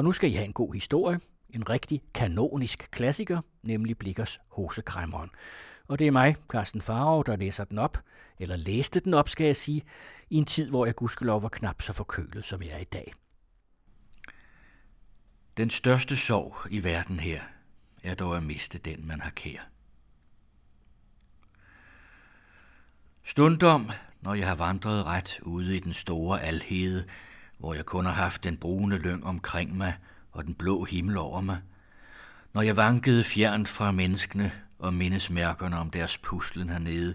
Og nu skal I have en god historie. En rigtig kanonisk klassiker, nemlig Blikkers Hosekræmmeren. Og det er mig, Carsten Farov, der læser den op, eller læste den op, skal jeg sige, i en tid, hvor jeg gudskelov var knap så forkølet, som jeg er i dag. Den største sorg i verden her er dog at miste den, man har kær. Stundom, når jeg har vandret ret ude i den store alhede, hvor jeg kun har haft den brune lyng omkring mig og den blå himmel over mig, når jeg vankede fjernt fra menneskene og mindesmærkerne om deres puslen hernede,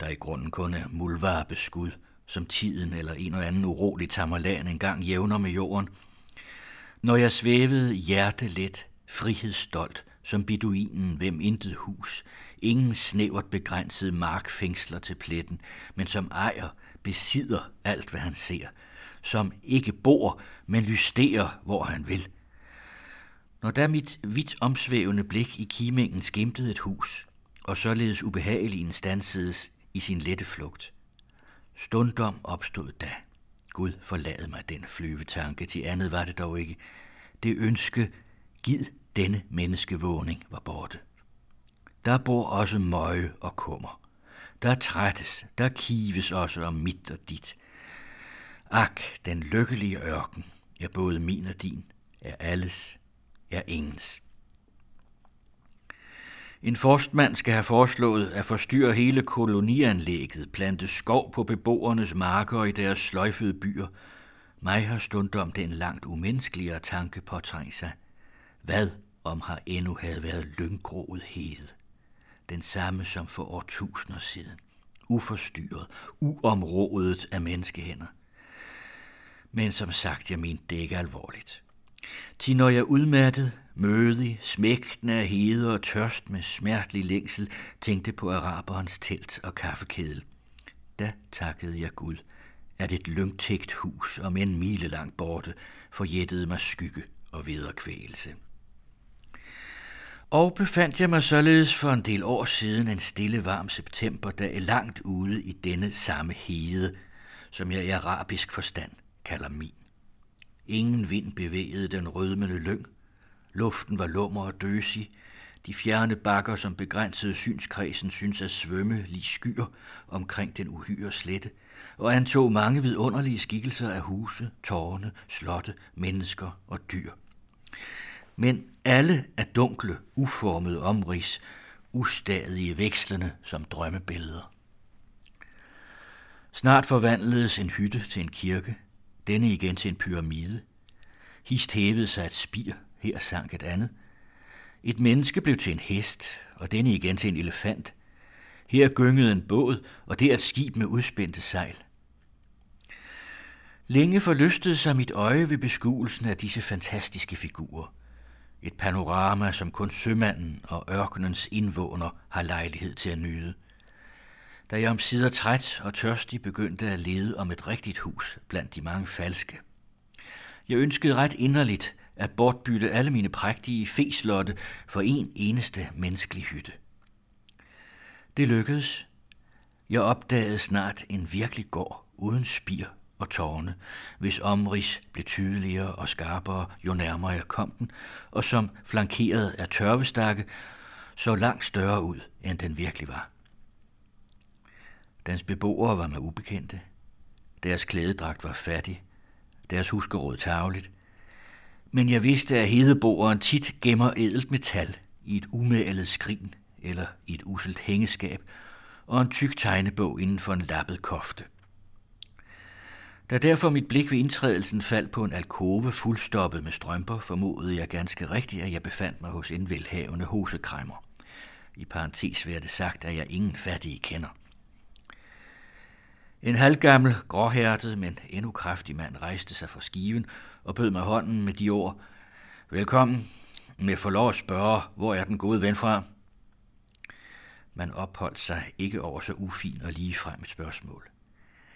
der i grunden kun er muldvarebeskud, som tiden eller en eller anden urolig tamerlan engang jævner med jorden. Når jeg svævede hjertelet, frihedsstolt, som beduinen, hvem intet hus, ingen snævert begrænset markfængsler til pletten, men som ejer, besidder alt, hvad han ser, som ikke bor, men lysterer, hvor han vil. Når da mit vidt omsvævende blik i kimingen skimtede et hus, og således ubehageligt stansedes i sin lette flugt. Stundom opstod da. Gud forlade mig den flyvetanke, til andet var det dog ikke. Det ønske, giv denne menneskevågning var borte. Der bor også møje og kummer. Der trættes, der kives også om mit og dit. Ak, den lykkelige ørken er både min og din, er alles, er ingens. En forstmand skal have foreslået at forstyrre hele kolonianlægget, plante skov på beboernes marker i deres sløjfede byer. Mig har stundom den langt umenneskeligere tanke påtrængt sig. Hvad om har endnu havde været lynggroet hede? Den samme som for årtusinder siden. Uforstyrret, uområdet af menneskehænder. Men som sagt, jeg mente det ikke alvorligt. Til når jeg udmattet, mødig, smægtende af hede og tørst med smertelig længsel, tænkte på araberens telt og kaffekedel. Da takkede jeg Gud, at et lyngtægt hus om en mile langt borte forjættede mig skygge og vederkvægelse. Og befandt jeg mig således for en del år siden en stille varm septemberdag langt ude i denne samme hede, som jeg i arabisk forstand kalder min. Ingen vind bevægede den rødmende lyng. Luften var lummer og døsig. De fjerne bakker, som begrænsede synskredsen, synes at svømme lige skyer omkring den uhyre slette, og antog mange vidunderlige skikkelser af huse, tårne, slotte, mennesker og dyr. Men alle er dunkle, uformede omrids, ustadige vekslende som drømmebilleder. Snart forvandledes en hytte til en kirke, denne igen til en pyramide. Hist hævede sig et spir, her sank et andet. Et menneske blev til en hest, og denne igen til en elefant. Her gyngede en båd, og der et skib med udspændte sejl. Længe forlystede sig mit øje ved beskuelsen af disse fantastiske figurer. Et panorama, som kun sømanden og ørkenens indvåner har lejlighed til at nyde – da jeg om sider træt og tørstig begyndte at lede om et rigtigt hus blandt de mange falske. Jeg ønskede ret inderligt at bortbytte alle mine prægtige feslotte for en eneste menneskelig hytte. Det lykkedes. Jeg opdagede snart en virkelig gård uden spir og tårne, hvis omrids blev tydeligere og skarpere, jo nærmere jeg kom den, og som flankeret af tørvestakke, så langt større ud, end den virkelig var. Dens beboere var mig ubekendte. Deres klædedragt var fattig. Deres huskeråd tavligt. Men jeg vidste, at hedeboeren tit gemmer edelt metal i et umalet skrin eller i et uselt hængeskab og en tyk tegnebog inden for en lappet kofte. Da derfor mit blik ved indtrædelsen faldt på en alkove fuldstoppet med strømper, formodede jeg ganske rigtigt, at jeg befandt mig hos en velhavende hosekræmmer. I parentes vil det sagt, at jeg ingen fattige kender. En halvgammel, gråhærtet, men endnu kraftig mand rejste sig fra skiven og bød mig hånden med de ord. Velkommen. Med forlov at spørge, hvor er den gode ven fra? Man opholdt sig ikke over så ufin og ligefrem et spørgsmål.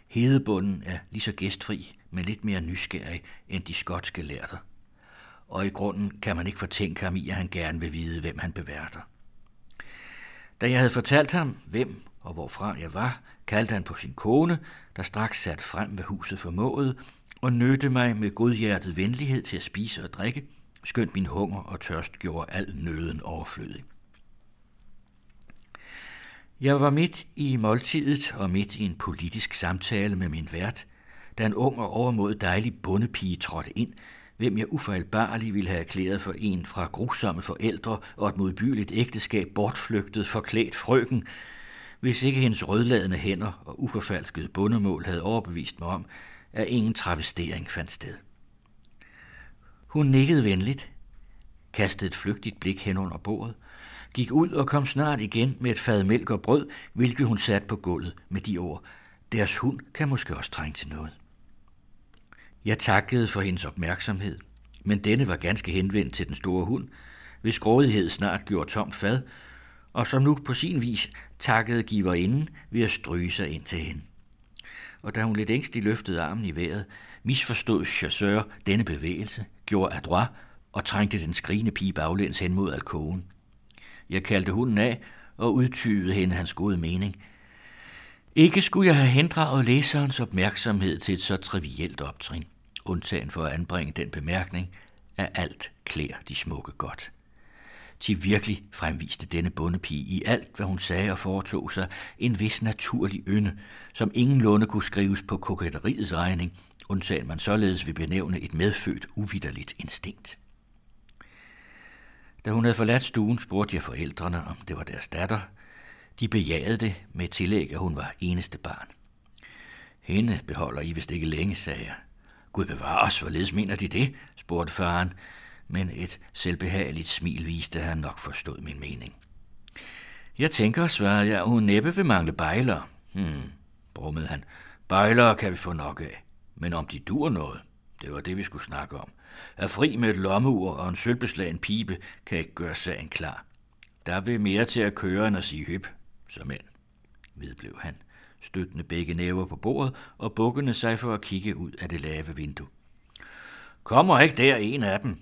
Hedebunden er lige så gæstfri, men lidt mere nysgerrig end de skotske lærter. Og i grunden kan man ikke fortænke ham i, at han gerne vil vide, hvem han beværter. Da jeg havde fortalt ham, hvem og hvorfra jeg var, kaldte han på sin kone, der straks sat frem ved huset formåede, og nødte mig med godhjertet venlighed til at spise og drikke, skønt min hunger og tørst gjorde al nøden overflødig. Jeg var midt i måltidet og midt i en politisk samtale med min vært, da en ung og overmod dejlig bondepige trådte ind, hvem jeg ufejlbarlig ville have erklæret for en fra grusomme forældre og et modbydeligt ægteskab bortflygtet, forklædt frøken, hvis ikke hendes rødladende hænder og uforfalskede bundemål havde overbevist mig om, at ingen travestering fandt sted. Hun nikkede venligt, kastede et flygtigt blik hen under bordet, gik ud og kom snart igen med et fad mælk og brød, hvilket hun satte på gulvet med de ord. Deres hund kan måske også trænge til noget. Jeg takkede for hendes opmærksomhed, men denne var ganske henvendt til den store hund, hvis grådighed snart gjorde tomt fad, og som nu på sin vis takkede giverinden ved at stryge sig ind til hende. Og da hun lidt ængstligt løftede armen i vejret, misforstod chasseur denne bevægelse, gjorde adroit og trængte den skrigende pige baglæns hen mod alkoven. Jeg kaldte hunden af og udtyvede hende hans gode mening. Ikke skulle jeg have hendraget læserens opmærksomhed til et så trivielt optrin, undtagen for at anbringe den bemærkning, at alt klæder de smukke godt. Til virkelig fremviste denne bondepige i alt, hvad hun sagde og foretog sig, en vis naturlig ynde, som ingen lunde kunne skrives på koketteriets regning, undtagen man således vil benævne et medfødt uvidderligt instinkt. Da hun havde forladt stuen, spurgte jeg forældrene, om det var deres datter. De bejagede det med tillæg, at hun var eneste barn. Hende beholder I vist ikke længe, sagde jeg. Gud bevar os, hvorledes mener de det? spurgte faren, men et selvbehageligt smil viste, at han nok forstod min mening. Jeg tænker, svarede jeg, at hun næppe vil mangle bejler. Hmm, brummede han. Bejler kan vi få nok af, men om de dur noget, det var det, vi skulle snakke om. At fri med et lommeur og en sølvbeslagen pibe kan ikke gøre sagen klar. Der vil mere til at køre end at sige hyp, som end, vedblev han, støttende begge næver på bordet og bukkende sig for at kigge ud af det lave vindue. Kommer ikke der en af dem?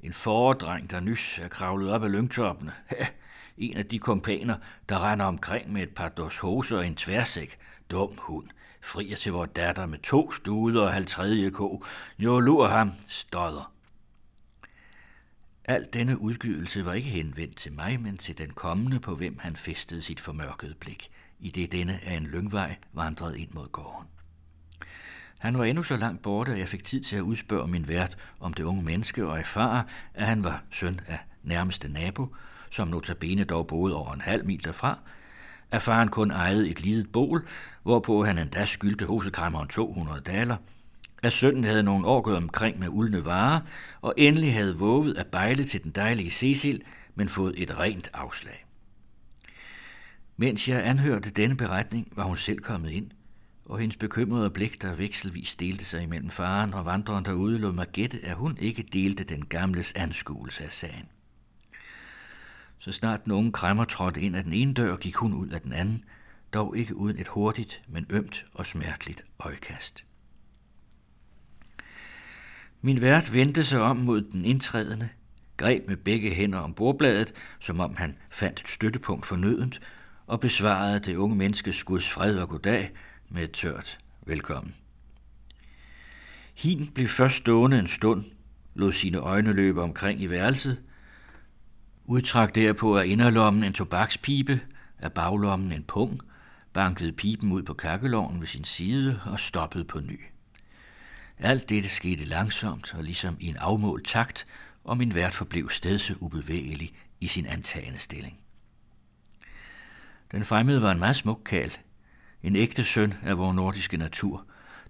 En foredreng, der nys er kravlet op ad lyngtoppene. en af de kompaner, der render omkring med et par dos hoser og en tværsæk. Dum hund frier til vores datter med to studer og halv tredje ko. Jo, lur ham, stodder. Al denne udgydelse var ikke henvendt til mig, men til den kommende, på hvem han festede sit formørkede blik, i det denne af en lyngvej vandrede ind mod gården. Han var endnu så langt borte, at jeg fik tid til at udspørge min vært om det unge menneske og erfare, at han var søn af nærmeste nabo, som notabene dog boede over en halv mil derfra, at faren kun ejede et lidet bål, hvorpå han endda skyldte hosekræmmeren 200 daler, at sønnen havde nogle år gået omkring med uldne varer, og endelig havde våget at bejle til den dejlige Cecil, men fået et rent afslag. Mens jeg anhørte denne beretning, var hun selv kommet ind, og hendes bekymrede blik, der vekselvis delte sig imellem faren og vandreren derude, lod mig gætte, at hun ikke delte den gamles anskuelse af sagen. Så snart nogen kræmmer trådte ind af den ene dør, gik hun ud af den anden, dog ikke uden et hurtigt, men ømt og smerteligt øjekast. Min vært vendte sig om mod den indtrædende, greb med begge hænder om bordbladet, som om han fandt et støttepunkt for nødent, og besvarede det unge menneskes guds fred og goddag med et tørt velkommen. Hin blev først stående en stund, lod sine øjne løbe omkring i værelset, udtrak derpå af inderlommen en tobakspibe, af baglommen en pung, bankede pipen ud på kakkeloven ved sin side og stoppede på ny. Alt dette skete langsomt og ligesom i en afmålt takt, og min vært forblev stedse ubevægelig i sin antagende stilling. Den fremmede var en meget smuk kald, en ægte søn af vores nordiske natur,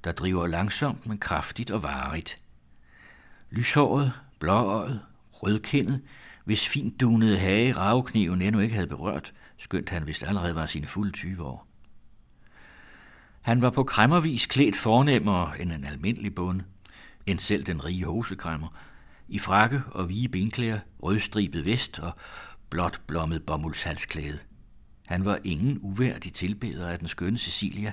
der driver langsomt, men kraftigt og varigt. Lyshåret, blåøjet, rødkindet, hvis fint dunede hage ravkniven endnu ikke havde berørt, skønt han vist allerede var sine fulde 20 år. Han var på kræmmervis klædt fornemmere end en almindelig bonde, end selv den rige hosekræmmer, i frakke og vige benklæder, rødstribet vest og blåt blommet bomuldshalsklæde. Han var ingen uværdig tilbeder af den skønne Cecilia.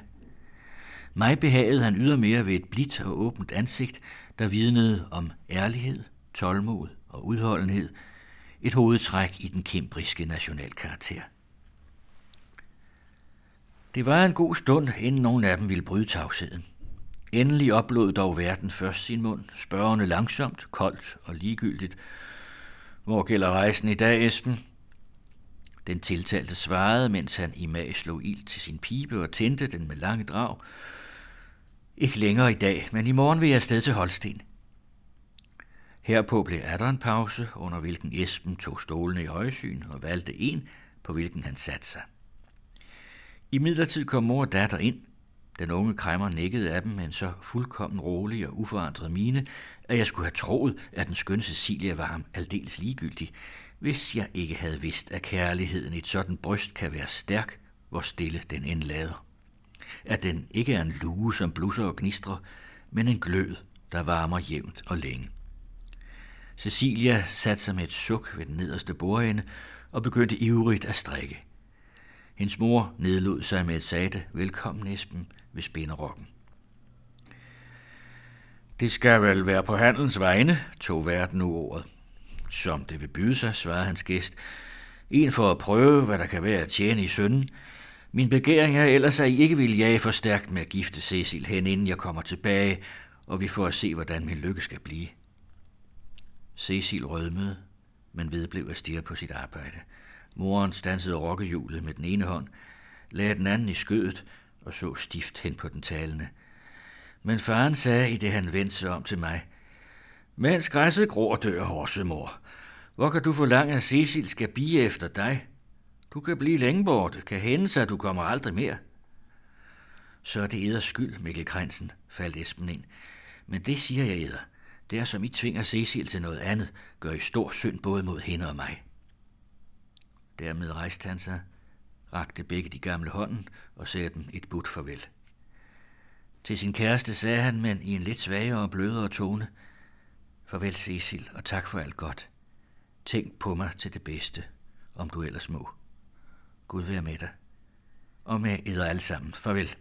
Mig behagede han ydermere ved et blidt og åbent ansigt, der vidnede om ærlighed, tålmod og udholdenhed, et hovedtræk i den kembriske nationalkarakter. Det var en god stund, inden nogen af dem ville bryde tavsheden. Endelig oplod dog verden først sin mund, spørgende langsomt, koldt og ligegyldigt. Hvor gælder rejsen i dag, Esben? Den tiltalte svarede, mens han i mag slog ild til sin pibe og tændte den med lange drag. Ikke længere i dag, men i morgen vil jeg afsted til Holsten. Herpå blev der en pause, under hvilken Esben tog stolene i højsyn og valgte en, på hvilken han satte sig. I midlertid kom mor og datter ind. Den unge kræmmer nikkede af dem med en så fuldkommen rolig og uforandret mine, at jeg skulle have troet, at den skønne Cecilia var ham aldeles ligegyldig, hvis jeg ikke havde vidst, at kærligheden i et sådan bryst kan være stærk, hvor stille den end lader. At den ikke er en lue, som blusser og gnistrer, men en glød, der varmer jævnt og længe. Cecilia satte sig med et suk ved den nederste bordende og begyndte ivrigt at strikke. Hendes mor nedlod sig med et sagte, velkommen Esben, ved spinderokken. Det skal vel være på handelens vegne, tog verden nu ordet. Som det vil byde sig, svarede hans gæst. En for at prøve, hvad der kan være at tjene i sønnen. Min begæring er ellers, at I ikke vil jage for stærkt med at gifte Cecil hen, inden jeg kommer tilbage, og vi får at se, hvordan min lykke skal blive. Cecil rødmede, men vedblev at stirre på sit arbejde. Moren stansede rokkehjulet med den ene hånd, lagde den anden i skødet og så stift hen på den talende. Men faren sagde, i det han vendte sig om til mig, mens græsset gror dør horsemor. Hvor kan du forlange, at Cecil skal bige efter dig? Du kan blive længe borte, kan hende sig, at du kommer aldrig mere. Så er det eders skyld, Mikkel Krensen, faldt Esben ind. Men det siger jeg eder. Det er, som I tvinger Cecil til noget andet, gør I stor synd både mod hende og mig. Dermed rejste han sig, rakte begge de gamle hånden og sagde dem et budt farvel. Til sin kæreste sagde han, men i en lidt svagere og blødere tone, Farvel Cecil, og tak for alt godt. Tænk på mig til det bedste, om du ellers må. Gud være med dig. Og med eder alle sammen. Farvel.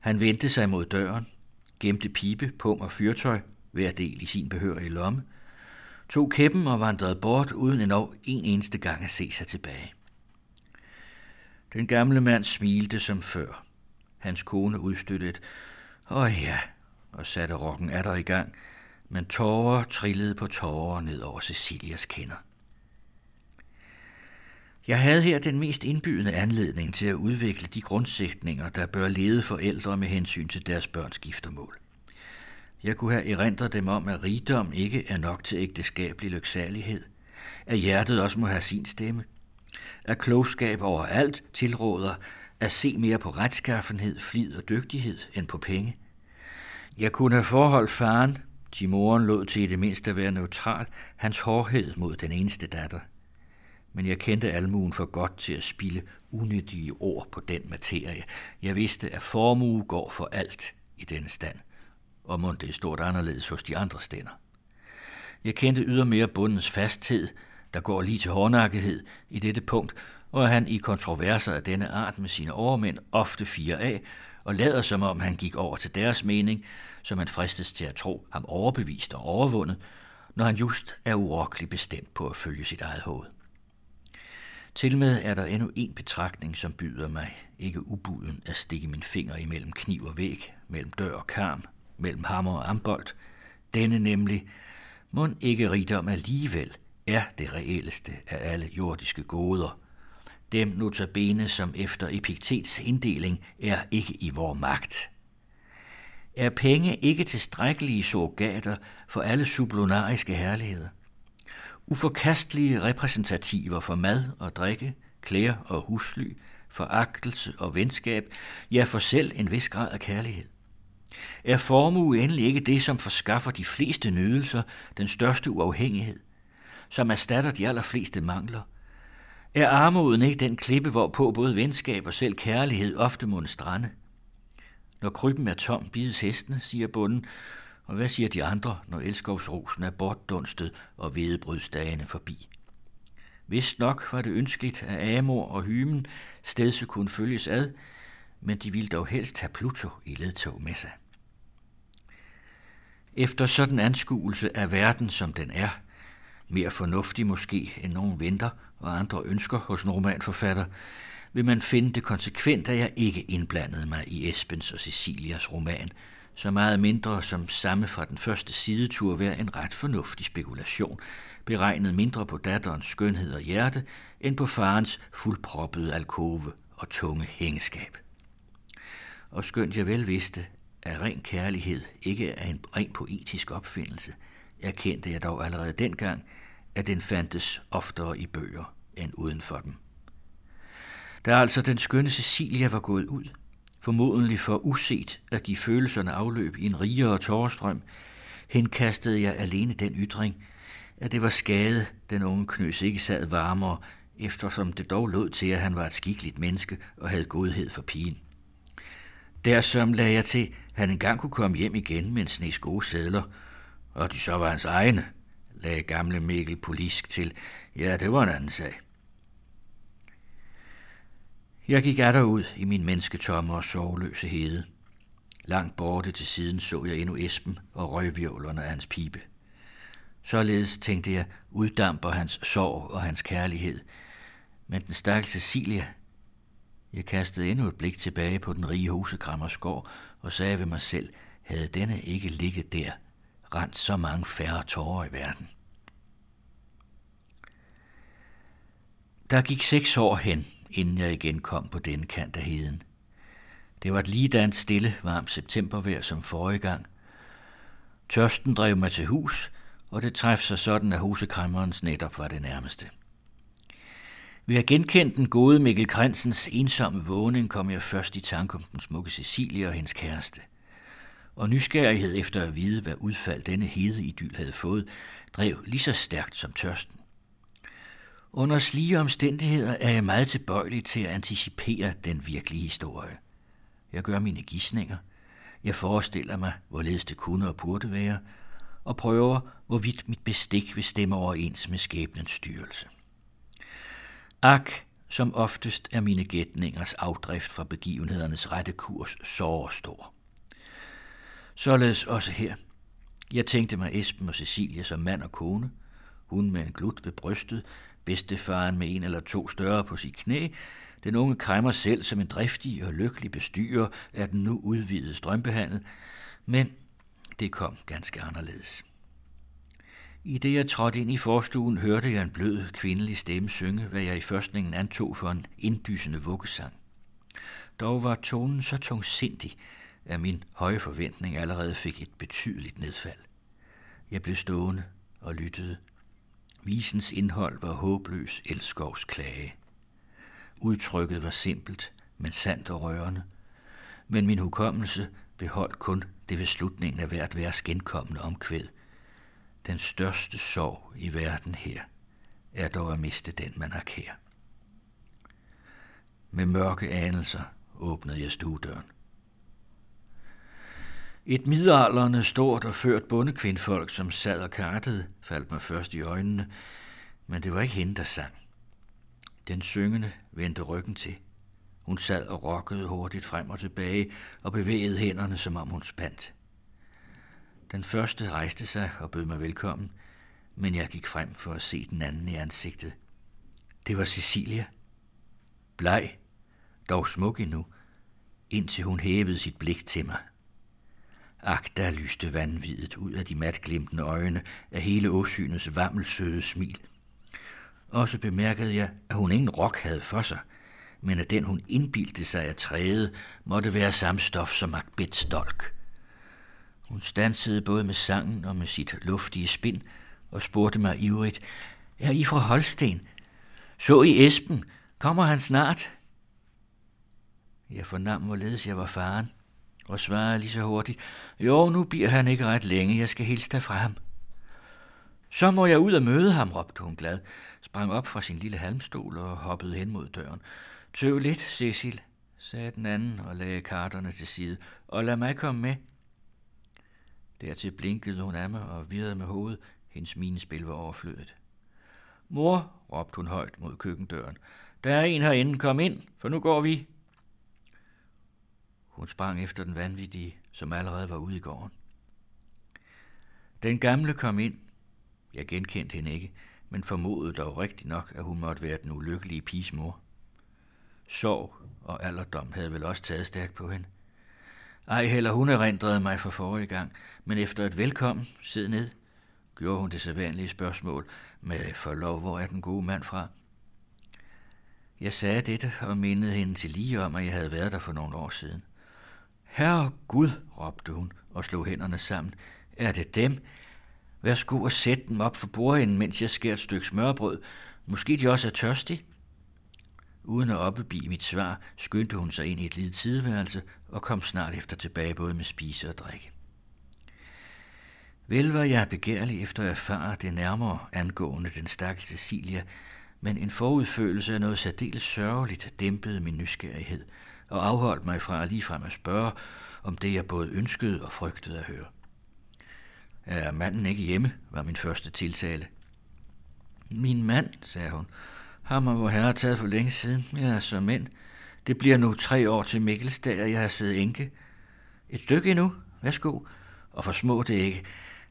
Han vendte sig mod døren, gemte pibe, pung og fyrtøj, hver del i sin behørige lomme, tog kæppen og vandrede bort uden endnu en eneste gang at se sig tilbage. Den gamle mand smilte som før. Hans kone udstødte et, åh ja, og satte rokken af der i gang, men tårer trillede på tårer ned over Cecilias kinder. Jeg havde her den mest indbydende anledning til at udvikle de grundsætninger, der bør lede forældre med hensyn til deres børns giftermål. Jeg kunne have erindret dem om, at rigdom ikke er nok til ægteskabelig lyksalighed, at hjertet også må have sin stemme, at klogskab overalt tilråder at se mere på retskaffenhed, flid og dygtighed end på penge. Jeg kunne have forholdt faren, Timoren lod til i det mindste at være neutral, hans hårdhed mod den eneste datter. Men jeg kendte almuen for godt til at spille unødige ord på den materie. Jeg vidste, at formue går for alt i denne stand og må det er stort anderledes hos de andre stænder. Jeg kendte ydermere bundens fasthed, der går lige til hårdnakkethed i dette punkt, og at han i kontroverser af denne art med sine overmænd ofte fire af, og lader som om han gik over til deres mening, så man fristes til at tro ham overbevist og overvundet, når han just er urokkeligt bestemt på at følge sit eget hoved. Tilmed er der endnu en betragtning, som byder mig ikke ubuden at stikke min finger imellem kniv og væg, mellem dør og karm, mellem hammer og ambolt. Denne nemlig, mund ikke rigdom alligevel er det reelleste af alle jordiske goder. Dem notabene, som efter Epiktets inddeling er ikke i vor magt. Er penge ikke tilstrækkelige surrogater for alle sublunariske herligheder? Uforkastelige repræsentativer for mad og drikke, klæder og husly, foragtelse og venskab, ja for selv en vis grad af kærlighed. Er formue endelig ikke det, som forskaffer de fleste nydelser, den største uafhængighed, som erstatter de allerfleste mangler? Er armoden ikke den klippe, hvorpå både venskab og selv kærlighed ofte må strande? Når krybben er tom, bides hestene, siger bunden, og hvad siger de andre, når elskovsrosen er bortdunstet og vedebrydsdagene forbi? Vist nok var det ønskeligt, at Amor og Hymen stedse kunne følges ad, men de ville dog helst have Pluto i ledtog med sig. Efter sådan anskuelse af verden, som den er, mere fornuftig måske end nogen venter og andre ønsker hos en romanforfatter, vil man finde det konsekvent, at jeg ikke indblandede mig i Espens og Cecilias roman, så meget mindre som samme fra den første sidetur være en ret fornuftig spekulation, beregnet mindre på datterens skønhed og hjerte, end på farens fuldproppede alkove og tunge hængeskab. Og skønt jeg vel vidste, at ren kærlighed ikke er en ren poetisk opfindelse, erkendte jeg dog allerede dengang, at den fandtes oftere i bøger end uden for dem. Da altså den skønne Cecilia var gået ud, formodentlig for uset at give følelserne afløb i en rigere tårstrøm, henkastede jeg alene den ytring, at det var skade, den unge knøs ikke sad varmere, eftersom det dog lod til, at han var et skikkeligt menneske og havde godhed for pigen. Dersom lagde jeg til, at han engang kunne komme hjem igen med en snes gode sædler, og de så var hans egne, lagde gamle Mikkel Polisk til. Ja, det var en anden sag. Jeg gik der ud i min mennesketomme og sovløse hede. Langt borte til siden så jeg endnu Esben og røgvirvlerne af hans pibe. Således tænkte jeg, uddamper hans sorg og hans kærlighed. Men den stakkels Cecilia, jeg kastede endnu et blik tilbage på den rige husekrammers gård og sagde ved mig selv, havde denne ikke ligget der, rent så mange færre tårer i verden. Der gik seks år hen, inden jeg igen kom på denne kant af heden. Det var et lige stille, varmt septembervejr som forrige gang. Tørsten drev mig til hus, og det træffede sig sådan, at husekræmmerens netop var det nærmeste. Ved at genkende den gode Mikkel Krensens ensomme vågning, kom jeg først i tanke om den smukke Cecilie og hendes kæreste. Og nysgerrighed efter at vide, hvad udfald denne hede idyl havde fået, drev lige så stærkt som tørsten. Under slige omstændigheder er jeg meget tilbøjelig til at anticipere den virkelige historie. Jeg gør mine gissninger. Jeg forestiller mig, hvorledes det kunne og burde være, og prøver, hvorvidt mit bestik vil stemme overens med skæbnens styrelse. Ak, som oftest er mine gætningers afdrift fra begivenhedernes rette kurs så stor. Således også her. Jeg tænkte mig Esben og Cecilie som mand og kone, hun med en glut ved brystet, bedstefaren med en eller to større på sit knæ, den unge kræmmer selv som en driftig og lykkelig bestyrer af den nu udvidede strømbehandel, men det kom ganske anderledes. I det jeg trådte ind i forstuen, hørte jeg en blød kvindelig stemme synge, hvad jeg i førstningen antog for en inddysende vuggesang. Dog var tonen så tungsindig, at min høje forventning allerede fik et betydeligt nedfald. Jeg blev stående og lyttede. Visens indhold var håbløs elskovs klage. Udtrykket var simpelt, men sandt og rørende. Men min hukommelse beholdt kun det ved slutningen af hvert vers genkommende omkvæd. Den største sorg i verden her er dog at miste den, man har kær. Med mørke anelser åbnede jeg stuedøren. Et midalderne stort og ført bondekvindfolk, som sad og kartede, faldt mig først i øjnene, men det var ikke hende, der sang. Den syngende vendte ryggen til. Hun sad og rokkede hurtigt frem og tilbage og bevægede hænderne, som om hun spandt. Den første rejste sig og bød mig velkommen, men jeg gik frem for at se den anden i ansigtet. Det var Cecilia. Bleg, dog smuk endnu, indtil hun hævede sit blik til mig. Ak, der lyste vanvidet ud af de matglimtende øjne af hele åsynets vammelsøde smil. Også bemærkede jeg, at hun ingen rok havde for sig, men at den hun indbildte sig at træde, måtte være samme stof som Macbeths dolk. Hun stansede både med sangen og med sit luftige spind og spurgte mig ivrigt, er I fra Holsten? Så I Esben? Kommer han snart? Jeg fornam, hvorledes jeg var faren og svarede lige så hurtigt, jo, nu bliver han ikke ret længe, jeg skal hilse fra ham. Så må jeg ud og møde ham, råbte hun glad, sprang op fra sin lille halmstol og hoppede hen mod døren. Tøv lidt, Cecil, sagde den anden og lagde karterne til side, og lad mig komme med. Dertil blinkede hun af mig og virrede med hovedet. Hendes minespil var overflødet. Mor, råbte hun højt mod køkkendøren. Der er en herinde, kom ind, for nu går vi. Hun sprang efter den vanvittige, som allerede var ude i gården. Den gamle kom ind. Jeg genkendte hende ikke, men formodede dog rigtigt nok, at hun måtte være den ulykkelige piges mor. Sorg og alderdom havde vel også taget stærkt på hende. Ej heller hun erindrede mig for forrige gang, men efter et velkommen, sid ned, gjorde hun det sædvanlige spørgsmål med forlov, hvor er den gode mand fra. Jeg sagde dette og mindede hende til lige om, at jeg havde været der for nogle år siden. Herre Gud, råbte hun og slog hænderne sammen. Er det dem? Værsgo og sæt dem op for bordenden, mens jeg skærer et stykke smørbrød. Måske de også er tørstige? Uden at opbebi mit svar, skyndte hun sig ind i et lille tideværelse og kom snart efter tilbage både med spise og drikke. Vel var jeg begærlig efter at erfare det nærmere angående den stakkels Cecilia, men en forudfølelse af noget særdeles sørgeligt dæmpede min nysgerrighed og afholdt mig fra ligefrem at spørge om det, jeg både ønskede og frygtede at høre. Er manden ikke hjemme, var min første tiltale. Min mand, sagde hun, ham har vor herre taget for længe siden. Jeg er så mænd. Det bliver nu tre år til Mikkelsdag, og jeg har siddet enke. Et stykke endnu. Værsgo. Og for små det ikke.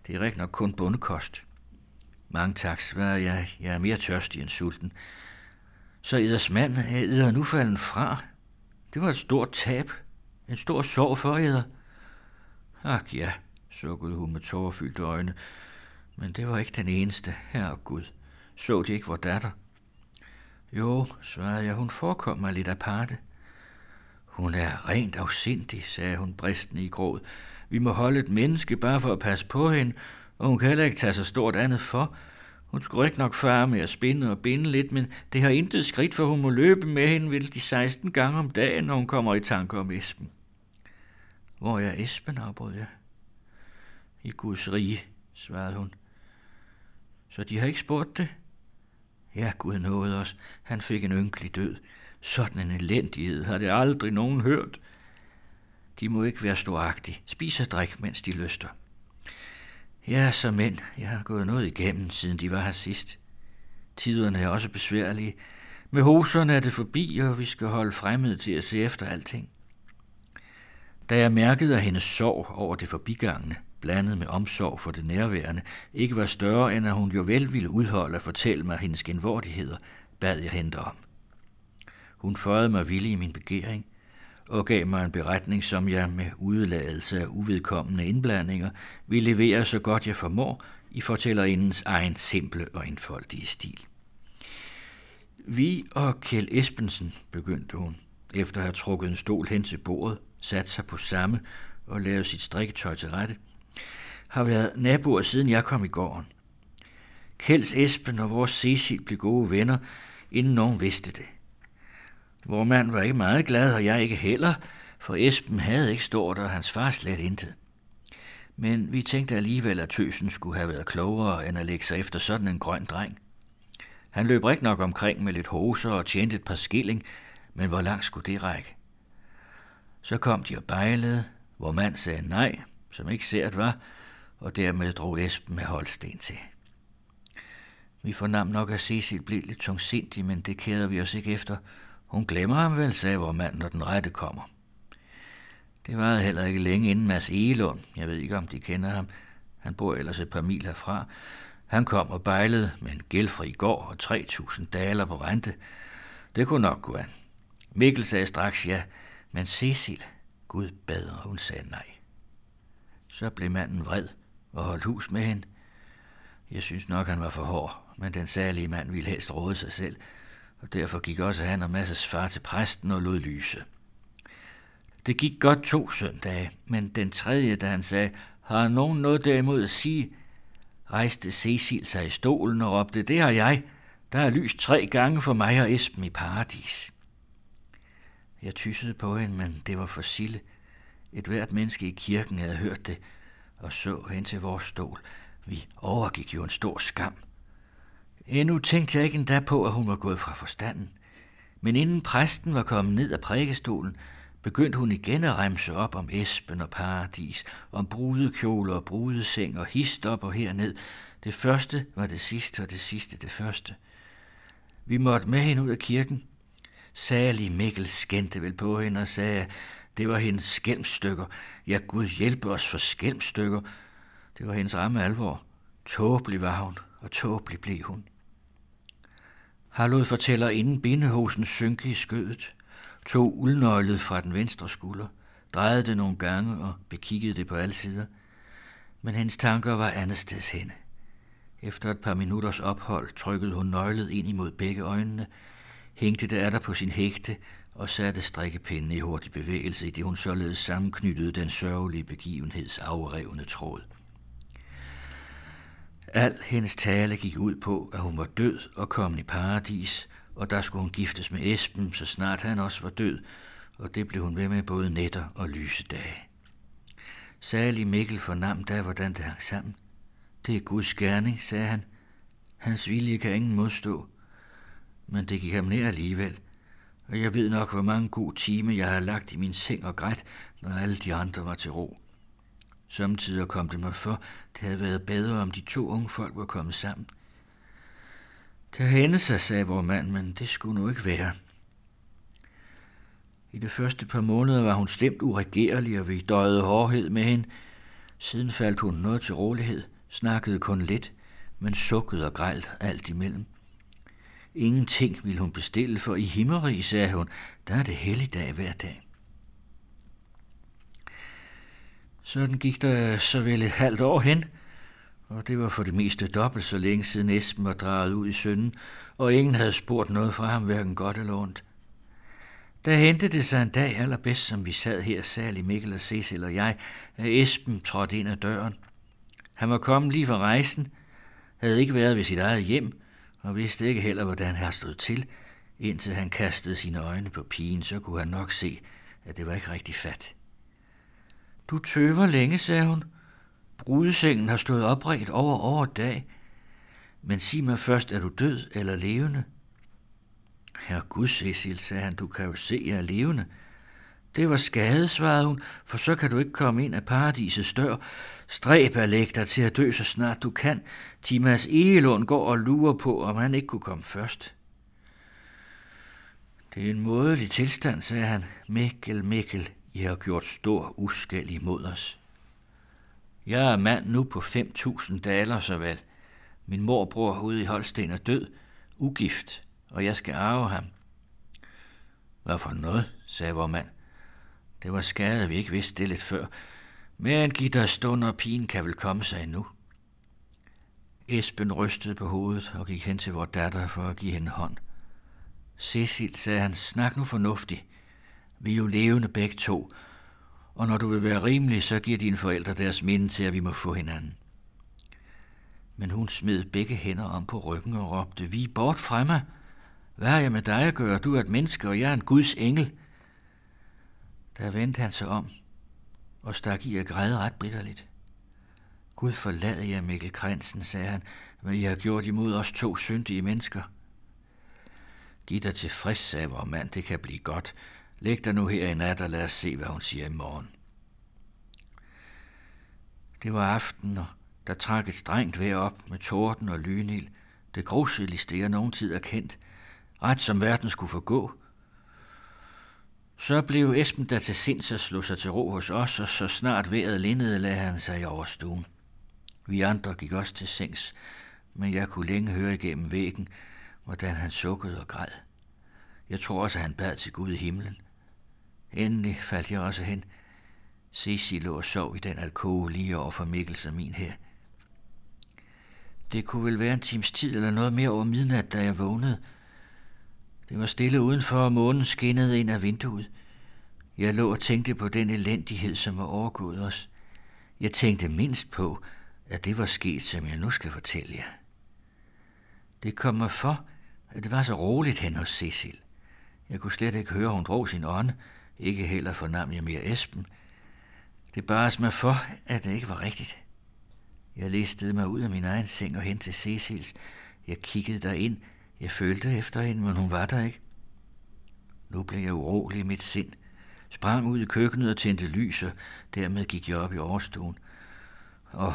Det er rigtig nok kun bundekost. Mange tak, svarede jeg. Jeg er mere tørstig end sulten. Så eders mand er eder nu falden fra. Det var et stort tab. En stor sorg for jer. Ak ja, sukkede hun med tårerfyldte øjne. Men det var ikke den eneste, herre Gud. Så de ikke vor datter? Jo, svarede jeg, hun forekom mig lidt aparte. Hun er rent afsindig, sagde hun bristende i gråd. Vi må holde et menneske bare for at passe på hende, og hun kan heller ikke tage så stort andet for. Hun skulle ikke nok fare med at spinde og binde lidt, men det har intet skridt, for hun må løbe med hende vel de 16 gange om dagen, når hun kommer i tanke om Esben. Hvor er Esben, afbrød jeg. I Guds rige, svarede hun. Så de har ikke spurgt det? Ja, Gud nåede os. Han fik en ynkelig død. Sådan en elendighed har det aldrig nogen hørt. De må ikke være storagtige. Spis og drik, mens de lyster. Ja, så mænd, jeg har gået noget igennem, siden de var her sidst. Tiderne er også besværlige. Med hoserne er det forbi, og vi skal holde fremmed til at se efter alting. Da jeg mærkede, at hendes sorg over det forbigangene, blandet med omsorg for det nærværende, ikke var større, end at hun jo vel ville udholde at fortælle mig hendes genvordigheder, bad jeg hende om. Hun føjede mig villig i min begæring, og gav mig en beretning, som jeg med udladelse af uvedkommende indblandinger vil levere så godt jeg formår i fortællerindens egen simple og indfoldige stil. Vi og Kjell Espensen, begyndte hun, efter at have trukket en stol hen til bordet, sat sig på samme og lavet sit strikketøj til rette, har været naboer siden jeg kom i gården. Kjelds Esben og vores Cecil blev gode venner, inden nogen vidste det. Vor mand var ikke meget glad, og jeg ikke heller, for Esben havde ikke stort, og hans far slet intet. Men vi tænkte alligevel, at tøsen skulle have været klogere, end at lægge sig efter sådan en grøn dreng. Han løb rigtig nok omkring med lidt hoser og tjente et par skilling, men hvor langt skulle det række? Så kom de og bejlede, hvor mand sagde nej, som ikke sært var, og dermed drog Esben med Holsten til. Vi fornam nok, at Cecil blev lidt tungsindig, men det kærede vi os ikke efter. Hun glemmer ham vel, sagde vor mand, når den rette kommer. Det var heller ikke længe inden Mads Egelund, jeg ved ikke om de kender ham, han bor ellers et par mil herfra, han kom og bejlede med en gældfri gård og 3.000 daler på rente. Det kunne nok gå an. Mikkel sagde straks ja, men Cecil, Gud bad, og hun sagde nej. Så blev manden vred og holdt hus med hende. Jeg synes nok, han var for hård, men den særlige mand ville helst råde sig selv, og derfor gik også han og Masses far til præsten og lod lyse. Det gik godt to søndage, men den tredje, da han sagde, har nogen noget derimod at sige, rejste Cecil sig i stolen og råbte, det har jeg. Der er lys tre gange for mig og Esben i paradis. Jeg tyssede på hende, men det var for Sille. Et hvert menneske i kirken havde hørt det, og så hen til vores stol. Vi overgik jo en stor skam. Endnu tænkte jeg ikke endda på, at hun var gået fra forstanden. Men inden præsten var kommet ned af prædikestolen, begyndte hun igen at remse op om Esben og paradis, om brudekjoler og brudeseng og hist op og herned. Det første var det sidste, og det sidste det første. Vi måtte med hende ud af kirken. Særlig Mikkel skændte vel på hende og sagde, det var hendes skælmstykker. Ja, Gud hjælpe os for skælmstykker. Det var hendes ramme alvor. Tåbelig var hun, og tåbelig blev hun. Harlod fortæller inden bindehosen synke i skødet, tog uldnøglet fra den venstre skulder, drejede det nogle gange og bekiggede det på alle sider. Men hendes tanker var andetsteds henne. Efter et par minutters ophold trykkede hun nøglet ind imod begge øjnene, hængte det af der på sin hægte og satte strikkepinden i hurtig bevægelse, i det hun således sammenknyttede den sørgelige begivenheds afrevne tråd. Al hendes tale gik ud på, at hun var død og kommet i paradis, og der skulle hun giftes med Esben, så snart han også var død, og det blev hun ved med både nætter og lyse dage. Særlig Mikkel fornam da, hvordan det hang sammen. Det er Guds gerning, sagde han. Hans vilje kan ingen modstå. Men det gik ham ned alligevel, og jeg ved nok, hvor mange gode timer jeg har lagt i min seng og grædt, når alle de andre var til ro. Samtidig kom det mig for, det havde været bedre, om de to unge folk var kommet sammen. Kan hende sig, sagde vor mand, men det skulle nu ikke være. I det første par måneder var hun slemt uregerlig, og vi døjede hårdhed med hende. Siden faldt hun noget til rolighed, snakkede kun lidt, men sukkede og grælt alt imellem. Ingenting ville hun bestille, for i himmeri, sagde hun, der er det helligdag hver dag. Sådan gik der så vel et halvt år hen, og det var for det meste dobbelt så længe siden Esben var draget ud i sønden, og ingen havde spurgt noget fra ham, hverken godt eller ondt. Der hentede det sig en dag allerbedst, som vi sad her, særlig Mikkel og Cecil og jeg, at Esben trådte ind ad døren. Han var kommet lige fra rejsen, havde ikke været ved sit eget hjem, og vidste ikke heller, hvordan han stod til. Indtil han kastede sine øjne på pigen, så kunne han nok se, at det var ikke rigtig fat. Du tøver længe, sagde hun. Brudesengen har stået opredt over over dag. Men sig mig først, er du død eller levende? Herre Gud, Cecil, sagde han, du kan jo se, jeg er levende. Det var skade, svarede hun, for så kan du ikke komme ind af paradisets dør. Stræb at lægge dig til at dø så snart du kan. Timas Egelund går og lurer på, om han ikke kunne komme først. Det er en mådelig tilstand, sagde han. Mikkel, Mikkel, i har gjort stor uskæld imod os. Jeg er mand nu på 5.000 daler, så vel. Min morbror ude i Holsten er død, ugift, og jeg skal arve ham. Hvad for noget, sagde vor mand. Det var skade, vi ikke vidste det lidt før. Men giv dig stund, og pigen kan vel komme sig nu. Esben rystede på hovedet og gik hen til vor datter for at give hende hånd. Cecil, sagde han, snak nu fornuftigt. Vi er jo levende begge to, og når du vil være rimelig, så giver dine forældre deres minde til, at vi må få hinanden. Men hun smed begge hænder om på ryggen og råbte, vi er bort fra mig. Hvad har jeg med dig at gøre? Du er et menneske, og jeg er en Guds engel. Der vendte han sig om og stak i at græde ret bitterligt. Gud forlad jer, Mikkel Kransen, sagde han, hvad I har gjort imod os to syndige mennesker. Giv dig tilfreds, sagde vor mand, det kan blive godt. Læg dig nu her i nat, og lad os se, hvad hun siger i morgen. Det var aften, og der trak et strengt vejr op med torden og lynil. Det gruseligste, jeg nogen tid er kendt. Ret som verden skulle forgå. Så blev Esben der til sinds at slå sig til ro hos os, og så snart vejret lindede, lagde han sig over stuen. Vi andre gik også til sengs, men jeg kunne længe høre igennem væggen, hvordan han sukkede og græd. Jeg tror også, at han bad til Gud i himlen. Endelig faldt jeg også hen. Cecil lå og sov i den alkove lige over for Mikkels og min her. Det kunne vel være en times tid eller noget mere over midnat, da jeg vågnede. Det var stille udenfor, og månen skinnede ind af vinduet. Jeg lå og tænkte på den elendighed, som var overgået os. Jeg tænkte mindst på, at det var sket, som jeg nu skal fortælle jer. Det kom mig for, at det var så roligt hen hos Cecil. Jeg kunne slet ikke høre, hun drog sin ånd. Ikke heller fornam jeg mere Esben. Det bare mig for, at det ikke var rigtigt. Jeg listede mig ud af min egen seng og hen til Cecils. Jeg kiggede der ind. Jeg følte efter hende, men hun var der ikke. Nu blev jeg urolig i mit sind. Sprang ud i køkkenet og tændte lys, og dermed gik jeg op i overstuen. Åh, oh,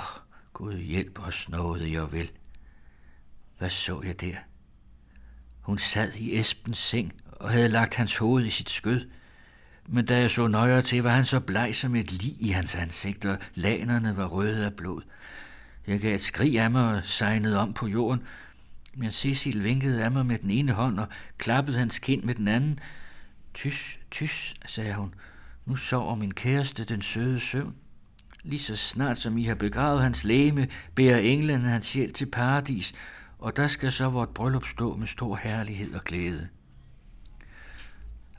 Gud hjælp os, nåede jeg vel. Hvad så jeg der? Hun sad i Esbens seng og havde lagt hans hoved i sit skød. Men da jeg så nøjere til, var han så bleg som et lig i hans ansigt, og lanerne var røde af blod. Jeg gav et skrig af mig og sejnede om på jorden, men Cecil vinkede af mig med den ene hånd og klappede hans kind med den anden. Tys, tys, sagde hun. Nu sover min kæreste den søde søvn. Lige så snart som I har begravet hans læme, bærer englene hans sjæl til paradis, og der skal så vort bryllup stå med stor herlighed og glæde.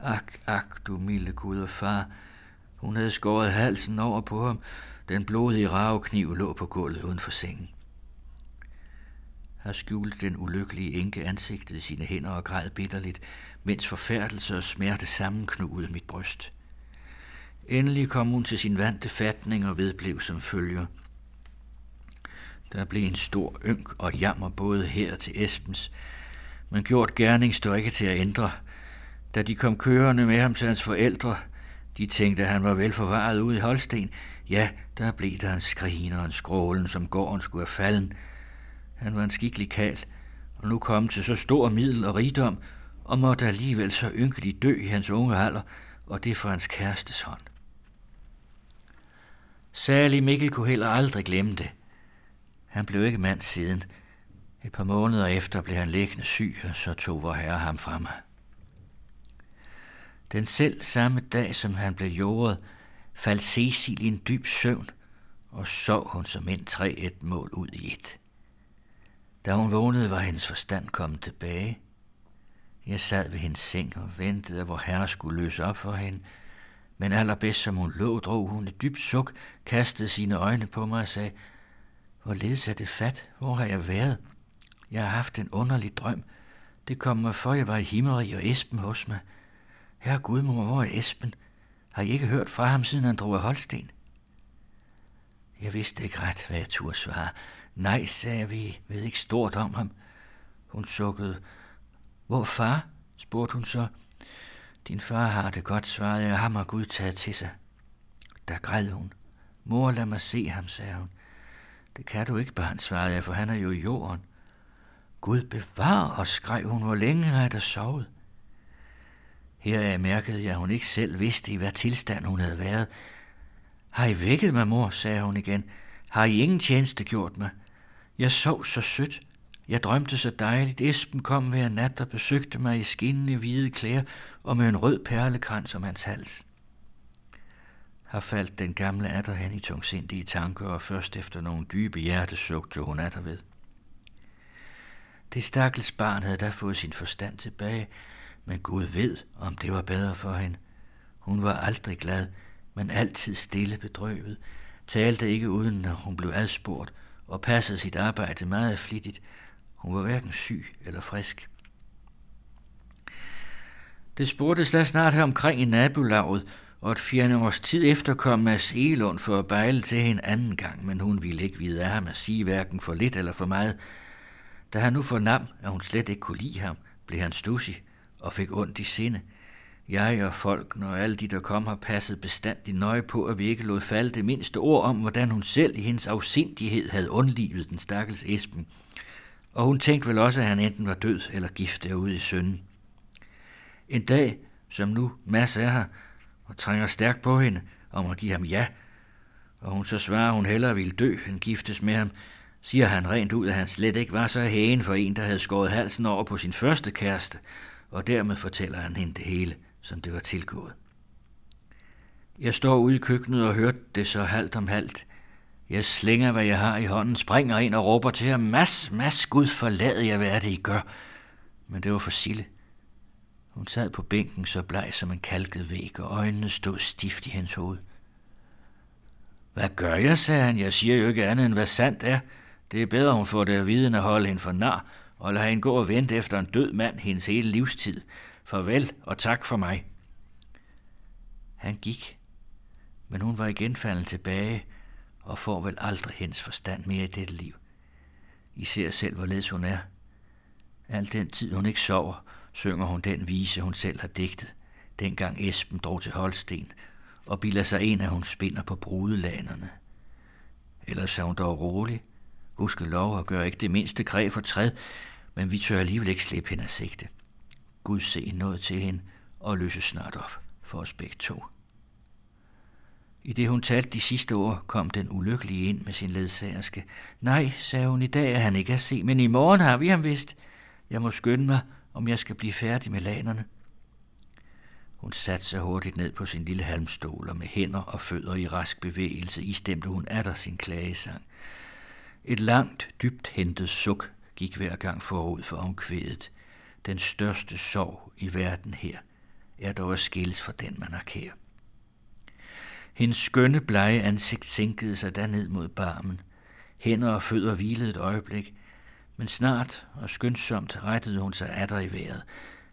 Ak, ak, du milde Gud og far. Hun havde skåret halsen over på ham. Den blodige ravekniv lå på gulvet uden for sengen. Her skjulte den ulykkelige enke ansigtet i sine hænder og græd bitterligt, mens forfærdelse og smerte sammenknugede mit bryst. Endelig kom hun til sin vante fatning og vedblev som følger. Der blev en stor ynk og jammer både her til Espens, men gjort gerning står ikke til at ændre. Da de kom kørende med ham til hans forældre, de tænkte, at han var velforvaret ude i Holsten. Ja, der blev der en skrin og en skrålen, som gården skulle have falden. Han var en skikkelig kal, og nu kom til så stor middel og rigdom, og måtte alligevel så ynkeligt dø i hans unge alder, og det for hans kærestes hånd. Særlig Mikkel kunne heller aldrig glemme det. Han blev ikke mand siden. Et par måneder efter blev han liggende syg, og så tog vor herre ham fra mig. Den selv samme dag, som han blev jordet, faldt Cecil i en dyb søvn, og sov hun som en tre et mål ud i et. Da hun vågnede, var hendes forstand kommet tilbage. Jeg sad ved hendes seng og ventede, at vor herre skulle løse op for hende, men allerbedst som hun lå, drog hun et dybt suk, kastede sine øjne på mig og sagde, Hvorledes er det fat? Hvor har jeg været? Jeg har haft en underlig drøm. Det kom mig for, jeg var i Himmerig og Esben hos mig. Herre Gudmor, hvor er Esben? Har I ikke hørt fra ham, siden han drog af Holsten? Jeg vidste ikke ret, hvad jeg turde svare. Nej, sagde vi, ved ikke stort om ham. Hun sukkede. Hvor far? spurgte hun så. Din far har det godt, svarede jeg. Ham har Gud taget til sig. Der græd hun. Mor, lad mig se ham, sagde hun. Det kan du ikke, barn, svarede jeg, for han er jo i jorden. Gud bevar os, skreg hun. Hvor længe har jeg der sovet? Her mærkede jeg, at hun ikke selv vidste, i hvad tilstand hun havde været. Har I vækket mig, mor, sagde hun igen. Har I ingen tjeneste gjort mig? Jeg sov så sødt. Jeg drømte så dejligt. Esben kom hver nat og besøgte mig i skinnende hvide klæder og med en rød perlekrans om hans hals. Har faldt den gamle atter hen i tungsindige tanker, og først efter nogle dybe hjertesuk tog hun atter ved. Det stakkels barn havde da fået sin forstand tilbage, men Gud ved, om det var bedre for hende. Hun var aldrig glad, men altid stille bedrøvet, talte ikke uden, når hun blev adspurgt, og passede sit arbejde meget flittigt. Hun var hverken syg eller frisk. Det spurgtes da snart omkring i nabolaget, og et fjerne års tid efter kom Mads Elund for at bejle til hende anden gang, men hun ville ikke vide af ham at sige hverken for lidt eller for meget. Da han nu fornam, at hun slet ikke kunne lide ham, blev han stussig og fik ondt i sinde. Jeg og folk, når alle de, der kom, har passet bestandigt nøje på, at vi ikke lod falde det mindste ord om, hvordan hun selv i hendes afsindighed havde undlivet den stakkels Esben. Og hun tænkte vel også, at han enten var død eller gift derude i sønnen. En dag, som nu Mads er her, og trænger stærkt på hende, om at give ham ja, og hun så svarer, at hun hellere ville dø end giftes med ham, siger han rent ud, at han slet ikke var så hægen for en, der havde skåret halsen over på sin første kæreste, og dermed fortæller han hende det hele, som det var tilgået. Jeg står ude i køkkenet og hørte det så halvt om halvt. Jeg slænger, hvad jeg har i hånden, springer ind og råber til ham, Mads, Mads, Gud forlad jeg, hvad er det, I gør? Men det var for Sille. Hun sad på bænken så bleg som en kalket væg, og øjnene stod stift i hendes hoved. Hvad gør jeg, sagde han. Jeg siger jo ikke andet end, hvad sandt er. Det er bedre, hun får det at vide, end at holde hende for nar, og lade hende gå og vente efter en død mand hendes hele livstid. Farvel og tak for mig. Han gik, men hun var igen faldet tilbage og får vel aldrig hendes forstand mere i dette liv. I ser selv, hvorledes hun er. Al den tid, hun ikke sover, synger hun den vise, hun selv har digtet, dengang Esben drog til Holsten, og bilder sig en, at hun spinder på brudelanerne. Ellers er hun dog rolig, Husk lov og gør ikke det mindste greb for træd, men vi tør alligevel ikke slippe hende af sigte. Gud se noget til hende og løse snart op for os begge to. I det hun talte de sidste år, kom den ulykkelige ind med sin ledsagerske. Nej, sagde hun, i dag er han ikke at se, men i morgen har vi ham vist. Jeg må skynde mig, om jeg skal blive færdig med lanerne. Hun satte sig hurtigt ned på sin lille halmstol, og med hænder og fødder i rask bevægelse istemte hun atter sin klagesang. Et langt, dybt hentet suk gik hver gang forud for omkvædet. Den største sorg i verden her er dog at skilles fra den, man har kær. Hendes skønne, blege ansigt sænkede sig ned mod barmen. Hænder og fødder hvilede et øjeblik, men snart og skyndsomt rettede hun sig atter i vejret,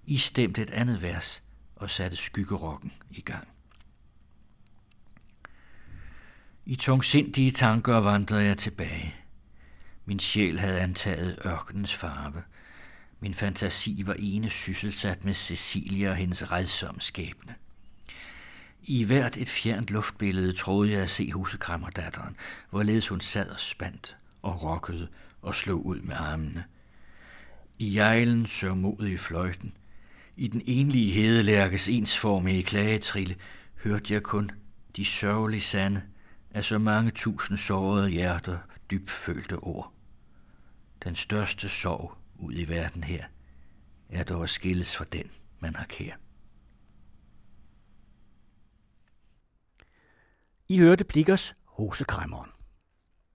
istemte et andet vers og satte skyggerokken i gang. I tungsindige tanker vandrede jeg tilbage. Min sjæl havde antaget ørkenens farve. Min fantasi var ene sysselsat med Cecilia og hendes redsomme skæbne. I hvert et fjernt luftbillede troede jeg at se husekrammerdatteren, hvorledes hun sad og spændt og rokkede og slog ud med armene. I jejlen sørmodige fløjten, i den enlige hedelærkes ensformige klagetrille, hørte jeg kun de sørgelige sande af så mange tusind sårede hjerter dybfølte ord. Den største sorg ud i verden her, er dog at skilles fra den, man har kær. I hørte Plikkers Hosekræmmeren.